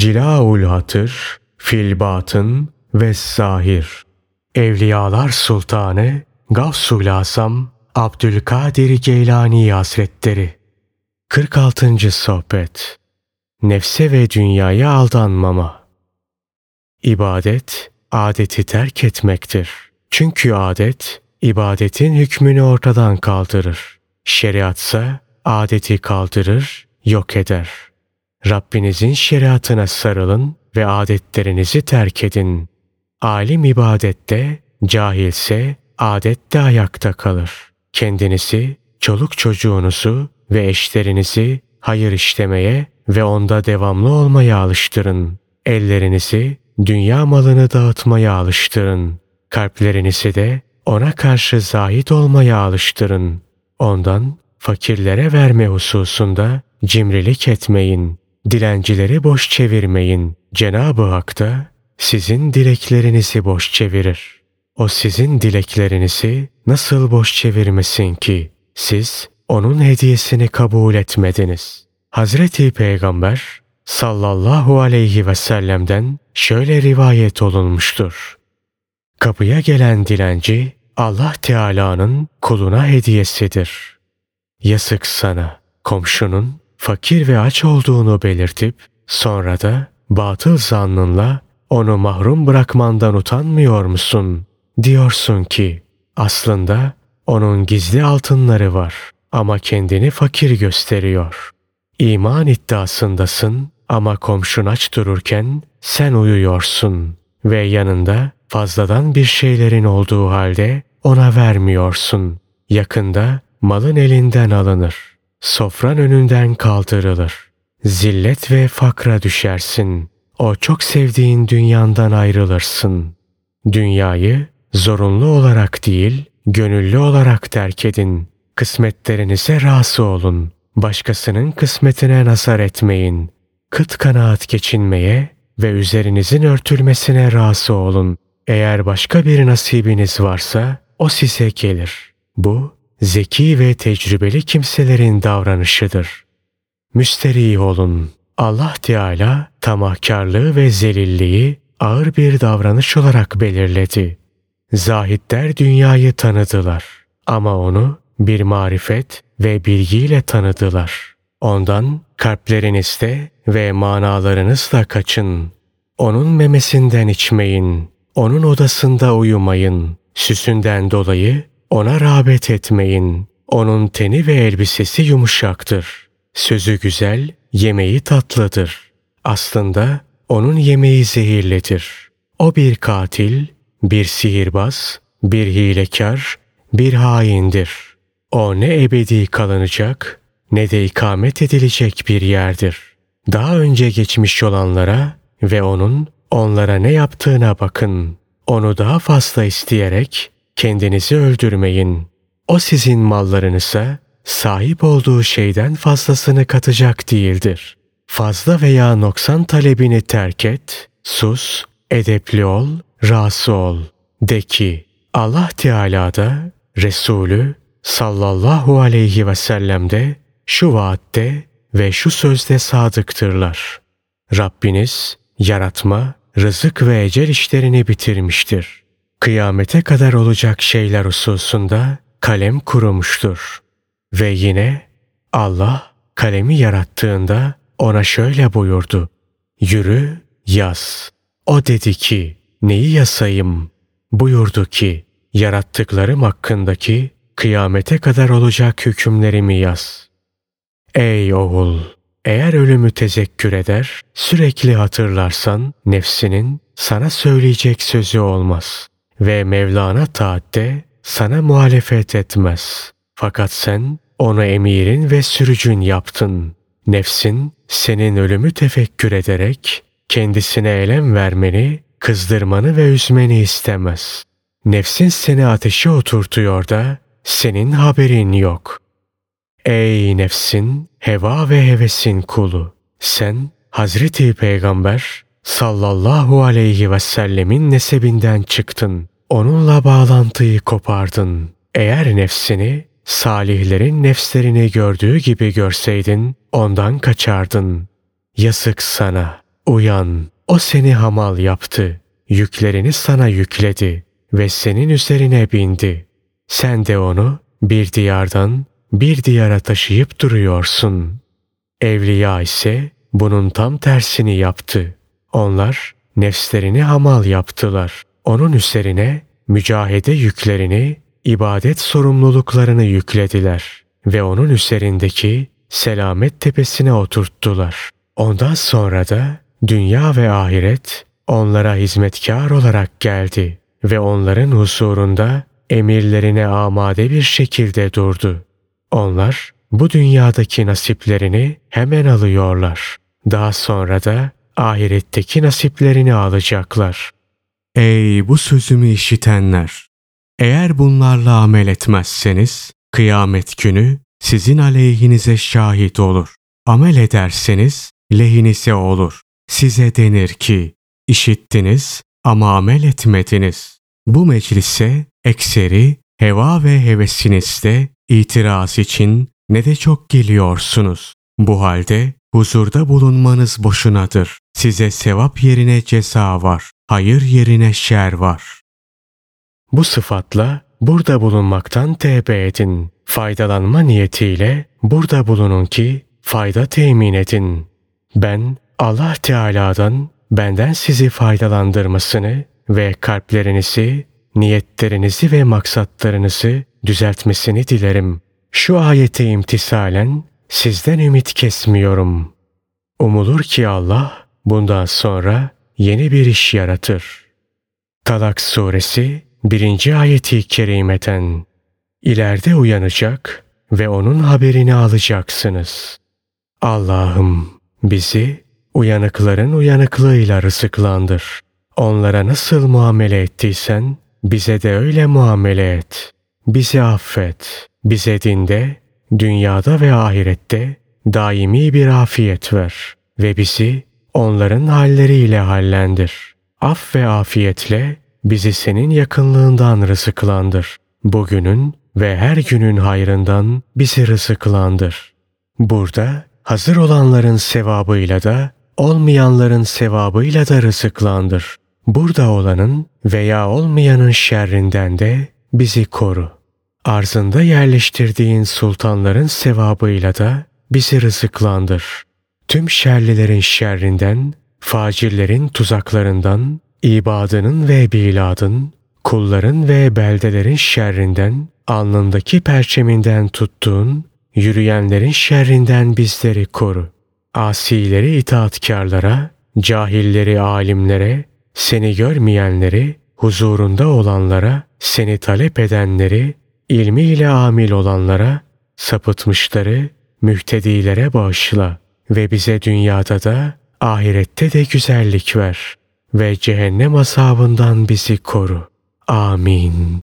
Cilaul hatır, fil batın ve zahir. Evliyalar Sultanı Gavsul Asam Abdülkadir Geylani Hazretleri 46. Sohbet Nefse ve dünyaya aldanmama İbadet, adeti terk etmektir. Çünkü adet, ibadetin hükmünü ortadan kaldırır. Şeriatsa, adeti kaldırır, yok eder. Rabbinizin şeriatına sarılın ve adetlerinizi terk edin. Alim ibadette, cahilse adette ayakta kalır. Kendinizi, çoluk çocuğunuzu ve eşlerinizi hayır işlemeye ve onda devamlı olmaya alıştırın. Ellerinizi dünya malını dağıtmaya alıştırın. Kalplerinizi de ona karşı zahit olmaya alıştırın. Ondan fakirlere verme hususunda cimrilik etmeyin. Dilencileri boş çevirmeyin. Cenab-ı Hak da sizin dileklerinizi boş çevirir. O sizin dileklerinizi nasıl boş çevirmesin ki? Siz onun hediyesini kabul etmediniz. Hazreti Peygamber sallallahu aleyhi ve sellem'den şöyle rivayet olunmuştur. Kapıya gelen dilenci Allah Teala'nın kuluna hediyesidir. Yazık sana komşunun fakir ve aç olduğunu belirtip sonra da batıl zannınla onu mahrum bırakmandan utanmıyor musun? Diyorsun ki aslında onun gizli altınları var ama kendini fakir gösteriyor. İman iddiasındasın ama komşun aç dururken sen uyuyorsun ve yanında fazladan bir şeylerin olduğu halde ona vermiyorsun. Yakında malın elinden alınır. Sofran önünden kaldırılır. Zillet ve fakra düşersin. O çok sevdiğin dünyandan ayrılırsın. Dünyayı zorunlu olarak değil, gönüllü olarak terk edin. Kısmetlerinize razı olun. Başkasının kısmetine nazar etmeyin. Kıt kanaat geçinmeye ve üzerinizin örtülmesine razı olun. Eğer başka bir nasibiniz varsa o size gelir. Bu zeki ve tecrübeli kimselerin davranışıdır. Müsterih olun. Allah Teala tamahkarlığı ve zelilliği ağır bir davranış olarak belirledi. Zahitler dünyayı tanıdılar ama onu bir marifet ve bilgiyle tanıdılar. Ondan kalplerinizde ve manalarınızla kaçın. Onun memesinden içmeyin. Onun odasında uyumayın. Süsünden dolayı ona rağbet etmeyin. Onun teni ve elbisesi yumuşaktır. Sözü güzel, yemeği tatlıdır. Aslında onun yemeği zehirlidir. O bir katil, bir sihirbaz, bir hilekar, bir haindir. O ne ebedi kalınacak ne de ikamet edilecek bir yerdir. Daha önce geçmiş olanlara ve onun onlara ne yaptığına bakın. Onu daha fazla isteyerek kendinizi öldürmeyin. O sizin mallarınıza sahip olduğu şeyden fazlasını katacak değildir. Fazla veya noksan talebini terk et, sus, edepli ol, rası ol. De ki Allah Teala da Resulü sallallahu aleyhi ve sellem'de şu vaatte ve şu sözde sadıktırlar. Rabbiniz yaratma, rızık ve ecel işlerini bitirmiştir. Kıyamete kadar olacak şeyler hususunda kalem kurumuştur. Ve yine Allah kalemi yarattığında ona şöyle buyurdu. Yürü, yaz. O dedi ki, neyi yasayım? Buyurdu ki, yarattıklarım hakkındaki kıyamete kadar olacak hükümlerimi yaz. Ey oğul! Eğer ölümü tezekkür eder, sürekli hatırlarsan nefsinin sana söyleyecek sözü olmaz ve Mevlana taatte sana muhalefet etmez. Fakat sen onu emirin ve sürücün yaptın. Nefsin senin ölümü tefekkür ederek kendisine elem vermeni, kızdırmanı ve üzmeni istemez. Nefsin seni ateşe oturtuyor da senin haberin yok. Ey nefsin, heva ve hevesin kulu! Sen Hazreti Peygamber sallallahu aleyhi ve sellemin nesebinden çıktın. Onunla bağlantıyı kopardın. Eğer nefsini salihlerin nefslerini gördüğü gibi görseydin ondan kaçardın. Yazık sana. uyan. O seni hamal yaptı. Yüklerini sana yükledi ve senin üzerine bindi. Sen de onu bir diyardan bir diyara taşıyıp duruyorsun. Evliya ise bunun tam tersini yaptı. Onlar nefslerini hamal yaptılar. Onun üzerine mücahede yüklerini, ibadet sorumluluklarını yüklediler ve onun üzerindeki selamet tepesine oturttular. Ondan sonra da dünya ve ahiret onlara hizmetkar olarak geldi ve onların huzurunda emirlerine amade bir şekilde durdu. Onlar bu dünyadaki nasiplerini hemen alıyorlar. Daha sonra da ahiretteki nasiplerini alacaklar. Ey bu sözümü işitenler! Eğer bunlarla amel etmezseniz, kıyamet günü sizin aleyhinize şahit olur. Amel ederseniz lehinize olur. Size denir ki, işittiniz ama amel etmediniz. Bu meclise ekseri heva ve hevesinizde itiraz için ne de çok geliyorsunuz. Bu halde huzurda bulunmanız boşunadır. Size sevap yerine ceza var, hayır yerine şer var. Bu sıfatla burada bulunmaktan tevbe edin. Faydalanma niyetiyle burada bulunun ki fayda temin edin. Ben Allah Teala'dan benden sizi faydalandırmasını ve kalplerinizi, niyetlerinizi ve maksatlarınızı düzeltmesini dilerim. Şu ayete imtisalen sizden ümit kesmiyorum. Umulur ki Allah bundan sonra yeni bir iş yaratır. Talak suresi 1. ayeti kerimeten İleride uyanacak ve onun haberini alacaksınız. Allah'ım bizi uyanıkların uyanıklığıyla rızıklandır. Onlara nasıl muamele ettiysen bize de öyle muamele et. Bizi affet. Bize dinde, dünyada ve ahirette daimi bir afiyet ver ve bizi onların halleriyle hallendir. Af ve afiyetle bizi senin yakınlığından rızıklandır. Bugünün ve her günün hayrından bizi rızıklandır. Burada hazır olanların sevabıyla da olmayanların sevabıyla da rızıklandır. Burada olanın veya olmayanın şerrinden de bizi koru. Arzında yerleştirdiğin sultanların sevabıyla da bizi rızıklandır. Tüm şerlilerin şerrinden, facirlerin tuzaklarından, ibadının ve biladın, kulların ve beldelerin şerrinden, alnındaki perçeminden tuttuğun, yürüyenlerin şerrinden bizleri koru. Asileri itaatkarlara, cahilleri alimlere, seni görmeyenleri, huzurunda olanlara, seni talep edenleri, ilmiyle amil olanlara, sapıtmışları, mühtedilere bağışla ve bize dünyada da ahirette de güzellik ver ve cehennem azabından bizi koru. Amin.